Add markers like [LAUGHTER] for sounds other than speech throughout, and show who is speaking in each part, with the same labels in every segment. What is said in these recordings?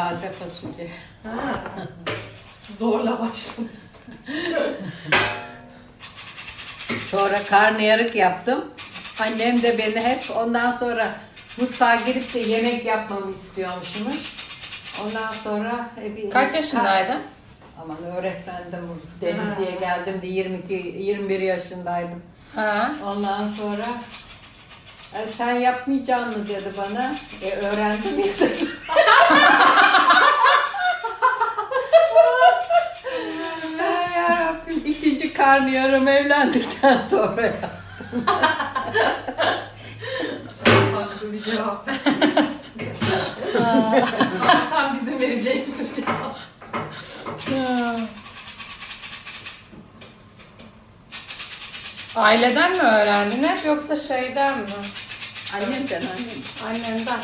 Speaker 1: taze fasulye.
Speaker 2: Ha. Zorla başlamışsın.
Speaker 1: Sonra karnıyarık yaptım. Annem de beni hep ondan sonra mutfağa girip de yemek yapmamı istiyormuşmuş. Ondan sonra e, bir-
Speaker 3: Kaç yaşındaydın?
Speaker 1: Aman öğretmendim. Denizli'ye geldim de 22 21 yaşındaydım.
Speaker 3: Ha.
Speaker 1: Ondan sonra "E, sen yapmayacaksın mı dedi bana. E öğrendim ya [LAUGHS] dedim. Ay yarabbim ikinci karnıyarım evlendikten sonra ya.
Speaker 2: Haklı bir cevap. Tam bizim vereceğimiz bir cevap.
Speaker 3: Aileden mi öğrendin hep yoksa şeyden mi?
Speaker 1: Annemden annem.
Speaker 3: Annenden.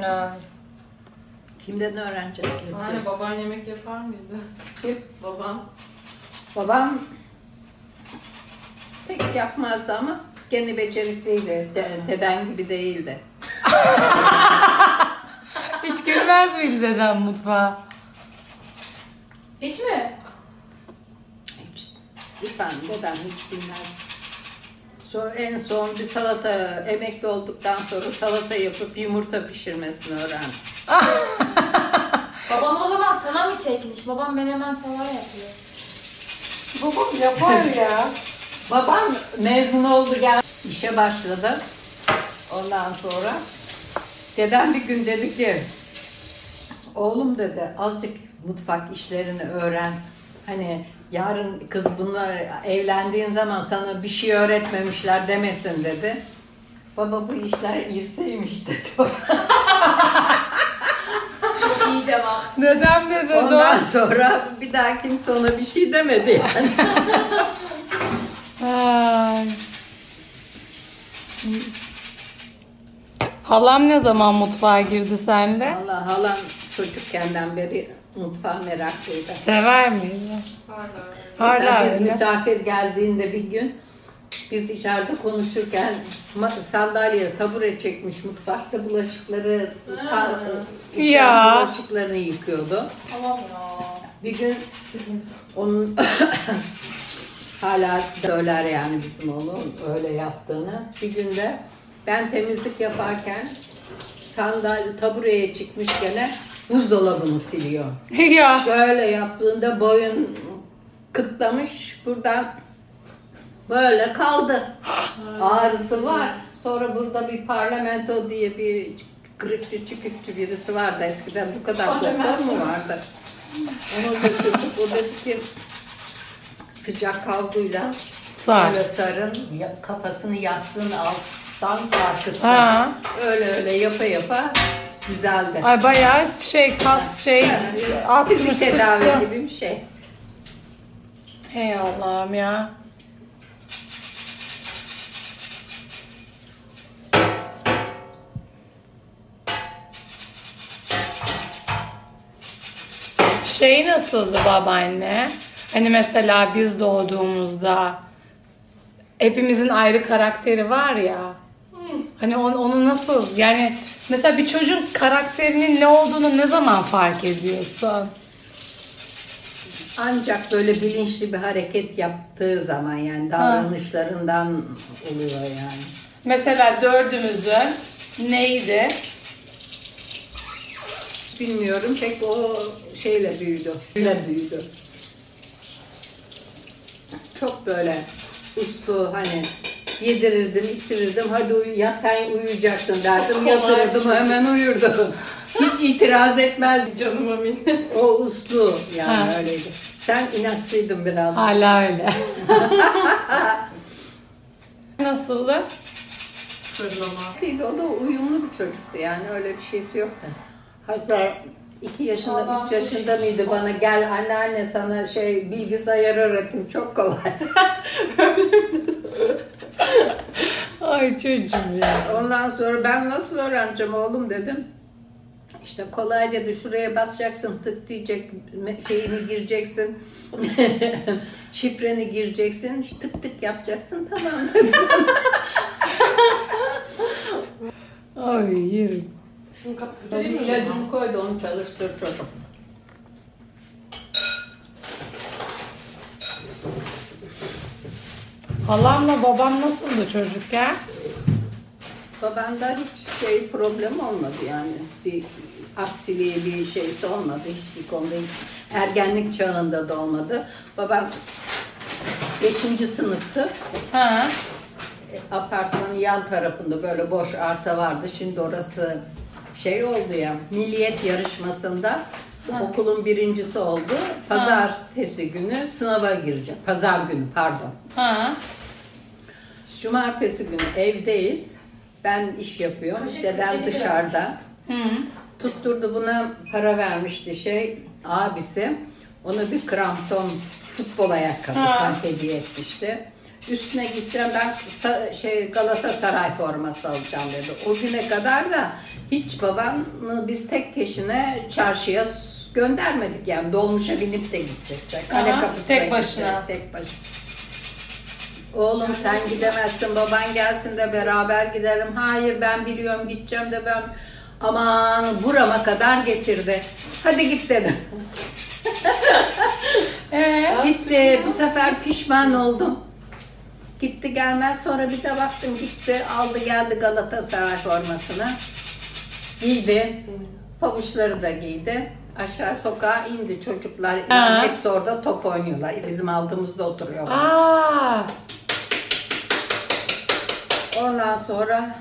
Speaker 3: Ha.
Speaker 1: Kimden öğreneceğiz?
Speaker 2: Anne baban yemek yapar mıydı?
Speaker 1: Kim?
Speaker 2: Babam.
Speaker 1: Babam pek yapmazdı ama kendi becerikliydi. De, deden gibi değildi. [LAUGHS]
Speaker 3: Hiç girmez miydi dedem mutfağa?
Speaker 2: Hiç mi?
Speaker 1: Hiç. Lütfen dedem hiç bilmez. Sonra en son bir salata emekli olduktan sonra salata yapıp yumurta pişirmesini öğrendim.
Speaker 4: Babam o zaman sana mı çekmiş? Babam menemen falan yapıyor.
Speaker 1: Babam yapar ya. Babam mezun oldu gel işe başladı. Ondan sonra dedem bir gün dedi ki oğlum dedi azıcık mutfak işlerini öğren. Hani yarın kız bunlar evlendiğin zaman sana bir şey öğretmemişler demesin dedi. Baba bu işler irseymiş dedi. [LAUGHS]
Speaker 3: Dedem de dedi.
Speaker 1: Ondan sonra bir daha kimse ona bir şey demedi yani.
Speaker 3: Ay. Halam ne zaman mutfağa girdi senle?
Speaker 1: Allah halam çocukkenden beri mutfağa meraklıydı.
Speaker 3: Sever miydi?
Speaker 1: Mesela
Speaker 3: Hala
Speaker 1: biz
Speaker 3: öyle.
Speaker 1: misafir geldiğinde bir gün biz içeride konuşurken sandalye tabure çekmiş mutfakta bulaşıkları içeride
Speaker 3: Ya.
Speaker 1: bulaşıklarını yıkıyordu.
Speaker 4: Tamam ya.
Speaker 1: Bir gün onun [COUGHS] hala söyler yani bizim oğlum öyle yaptığını. Bir günde ben temizlik yaparken sandalye tabureye çıkmış gene buzdolabını siliyor. [LAUGHS]
Speaker 3: ya.
Speaker 1: Şöyle yaptığında boyun kıtlamış buradan böyle kaldı. Ağrısı var. Sonra burada bir parlamento diye bir kırıkçı çıkıkçı birisi vardı eskiden bu kadar doktor mu vardı? Onu götürdük. O dedi ki sıcak havluyla
Speaker 3: Sar.
Speaker 1: şöyle sarın ya- kafasını yastığın alttan sarkıtsın.
Speaker 3: Ha.
Speaker 1: Öyle öyle yapa yapa düzeldi.
Speaker 3: Ay bayağı şey kas şey
Speaker 1: Yani
Speaker 3: atmış
Speaker 1: tedavi gibi bir şey.
Speaker 3: Hey Allah'ım ya. Şey nasıldı babaanne? Hani mesela biz doğduğumuzda hepimizin ayrı karakteri var ya. Hani onu, onu nasıl yani mesela bir çocuğun karakterinin ne olduğunu ne zaman fark ediyorsun?
Speaker 1: Ancak böyle bilinçli bir hareket yaptığı zaman yani davranışlarından oluyor yani.
Speaker 3: Mesela dördümüzün neydi?
Speaker 1: Bilmiyorum pek o şeyle büyüdü. Öyle büyüdü. Çok böyle uslu hani yedirirdim, içirirdim. Hadi uyu, yatayn uyuyacaksın derdim. Yatırırdım hemen uyurdu. Hiç itiraz etmez.
Speaker 2: Canıma minnet.
Speaker 1: O uslu yani
Speaker 3: Ha.
Speaker 1: öyleydi. Sen inatçıydın biraz.
Speaker 3: Hala öyle. [LAUGHS] Nasıldı?
Speaker 2: Fırlama.
Speaker 1: O da uyumlu bir çocuktu yani öyle bir şeysi yoktu. Hatta iki yaşında,
Speaker 4: Babam
Speaker 1: üç yaşında mıydı bana gel anneanne sana şey bilgisayar öğretim çok kolay. [LAUGHS]
Speaker 3: Ay çocuğum ya.
Speaker 1: Ondan sonra ben nasıl öğreneceğim oğlum dedim. İşte kolay dedi şuraya basacaksın tık diyecek şeyini gireceksin. [LAUGHS] Şifreni gireceksin tık tık yapacaksın tamam dedi. [LAUGHS]
Speaker 3: Ay yerim.
Speaker 2: Şunu kap
Speaker 1: Hadi
Speaker 2: bitireyim mi?
Speaker 1: ilacını koy da onu çalıştır çocuk.
Speaker 3: Halamla babam nasıldı çocukken?
Speaker 1: Babamda hiç şey problem olmadı yani. Bir aksiliği bir şeysi olmadı. Hiçbir konuda hiç- ergenlik çağında da olmadı. Babam 5. sınıftı.
Speaker 3: Ha.
Speaker 1: E, Apartmanın yan tarafında böyle boş arsa vardı. Şimdi orası şey oldu ya. Milliyet yarışmasında okulun birincisi oldu. Pazartesi günü sınava girecek. Pazar günü pardon.
Speaker 3: Ha.
Speaker 1: Cumartesi günü evdeyiz. Ben iş yapıyorum. Dedem dışarıda.
Speaker 3: Hı.
Speaker 1: Tutturdu buna para vermişti şey abisi. Ona bir krampton futbol ayakkabısı hediye etmişti. Üstüne gideceğim ben şey Galatasaray forması alacağım dedi. O güne kadar da hiç babamı biz tek peşine çarşıya göndermedik yani dolmuşa binip de gidecek. Kale
Speaker 3: Aha,
Speaker 1: kapısına
Speaker 3: tek başına.
Speaker 1: gidecek, Tek başına. Oğlum sen gidemezsin baban gelsin de beraber gidelim. Hayır ben biliyorum gideceğim de ben aman burama kadar getirdi. Hadi git dedim. [LAUGHS]
Speaker 3: Ee?
Speaker 1: Gitti bu sefer pişman oldum. Gitti gelmez sonra bir de baktım gitti aldı geldi Galatasaray formasını. Giydi. Pabuçları da giydi. Aşağı sokağa indi çocuklar.
Speaker 3: Ha.
Speaker 1: Hepsi orada top oynuyorlar. Bizim altımızda oturuyorlar.
Speaker 3: Aa.
Speaker 1: Ondan sonra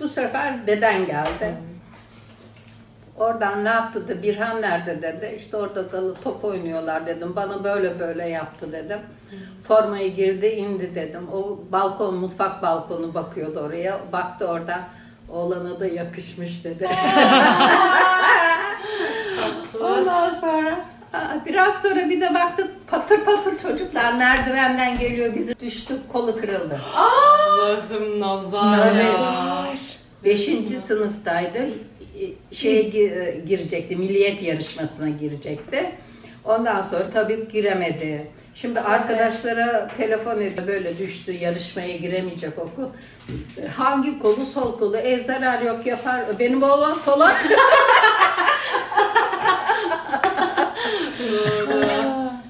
Speaker 1: bu sefer deden geldi. Oradan ne yaptı da Birhan nerede dedi. İşte orada dalı top oynuyorlar dedim. Bana böyle böyle yaptı dedim. Formayı girdi indi dedim. O balkon mutfak balkonu bakıyordu oraya. Baktı orada. Oğlana da yakışmış dedi. [LAUGHS] Ondan sonra biraz sonra bir de baktık patır patır çocuklar merdivenden geliyor. Bizi düştük kolu kırıldı.
Speaker 2: Allah'ım nazar.
Speaker 3: Nazar.
Speaker 1: Beşinci sınıftaydı. Şeye gi- girecekti, milliyet yarışmasına girecekti. Ondan sonra tabii giremedi. Şimdi arkadaşlara telefon ediyor böyle düştü yarışmaya giremeyecek okul. Hangi kolu sol kolu e zarar yok yapar. Benim oğlan solak. [LAUGHS]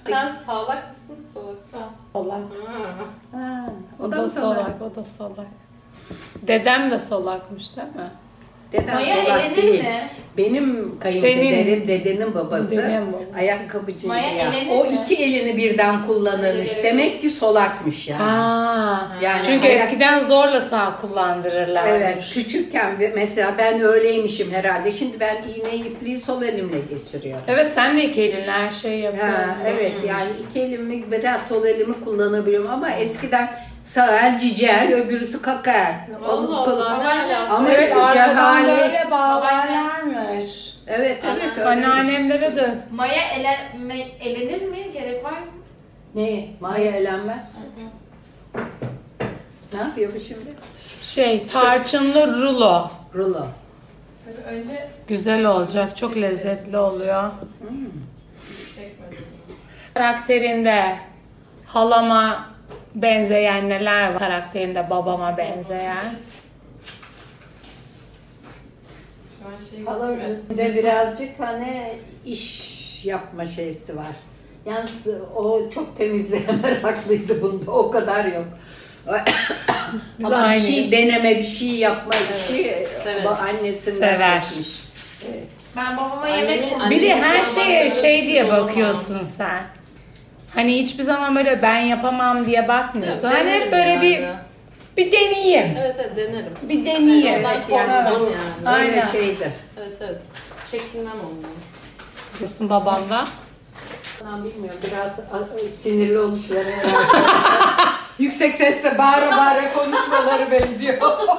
Speaker 2: Sen sağlak mısın solak? Sağ.
Speaker 3: Solak.
Speaker 1: Ha,
Speaker 3: O da
Speaker 1: mı sana?
Speaker 3: solak, o da solak. Dedem de solakmış değil mi?
Speaker 1: Dedem
Speaker 4: Maya
Speaker 1: solak değil.
Speaker 4: mi?
Speaker 1: Benim kayınpederim, dedenin babası
Speaker 3: Dedenin babası.
Speaker 1: ayakkabıcıydı
Speaker 4: Maya
Speaker 1: ya. O
Speaker 4: mi?
Speaker 1: iki elini birden kullanırmış. Demek ki solakmış yani.
Speaker 3: Ha.
Speaker 1: Yani
Speaker 3: Çünkü
Speaker 1: ayak-
Speaker 3: eskiden zorla sağ kullandırırlarmış.
Speaker 1: Evet, küçükken mesela ben öyleymişim herhalde. Şimdi ben iğne ipliği sol elimle geçiriyorum.
Speaker 3: Evet sen de iki elinle her şeyi yapıyorsun.
Speaker 1: Ha, evet yani iki elimi biraz sol elimi kullanabiliyorum ama eskiden sağ el cicel öbürüsü kaka el. Onu
Speaker 2: Allah Allah, ne alaka?
Speaker 1: Ama
Speaker 3: Evet
Speaker 1: işte
Speaker 3: arkadan
Speaker 1: cehalet.
Speaker 3: böyle bağlarlarmış.
Speaker 1: Evet evet öyle.
Speaker 3: Anneannemlere de
Speaker 4: Maya ele, me- elenir mi? Gerek var mı?
Speaker 1: Ne? Maya elenmez. Ne yapıyor bu şimdi?
Speaker 3: şey tarçınlı rulo.
Speaker 1: Rulo.
Speaker 2: Önce
Speaker 3: Güzel olacak. Çok lezzetli oluyor.
Speaker 2: çekmedim.
Speaker 3: Karakterinde halama benzeyen neler var? Karakterinde babama benzeyen.
Speaker 2: Şey
Speaker 1: Hala birazcık hani iş yapma şeysi var. Yalnız o çok temizliğe [LAUGHS] meraklıydı bunda. O kadar yok.
Speaker 3: Biz
Speaker 1: Ama bir şey deneme, bir şey yapma işi bu annesinden
Speaker 3: Sever.
Speaker 1: Evet.
Speaker 4: Ben babama yemek
Speaker 2: annemin
Speaker 3: Bir de her şeye şey diye
Speaker 2: olmaz.
Speaker 3: bakıyorsun sen. Hani hiçbir zaman böyle ben yapamam diye bakmıyorsun.
Speaker 2: Evet,
Speaker 3: Hani hep böyle bir
Speaker 2: yani.
Speaker 3: bir deneyeyim.
Speaker 2: Evet evet denerim.
Speaker 3: Bir deneyeyim.
Speaker 2: Evet,
Speaker 1: yani
Speaker 2: korkmam
Speaker 3: Evet.
Speaker 2: yani.
Speaker 1: Böyle
Speaker 3: Aynen.
Speaker 1: şeydi.
Speaker 2: Evet evet. Şeklinden olmuyor.
Speaker 3: Diyorsun babamdan.
Speaker 1: Ben bilmiyorum biraz sinirli oluşları. [LAUGHS] Yüksek sesle bağıra bağıra konuşmaları benziyor. [LAUGHS]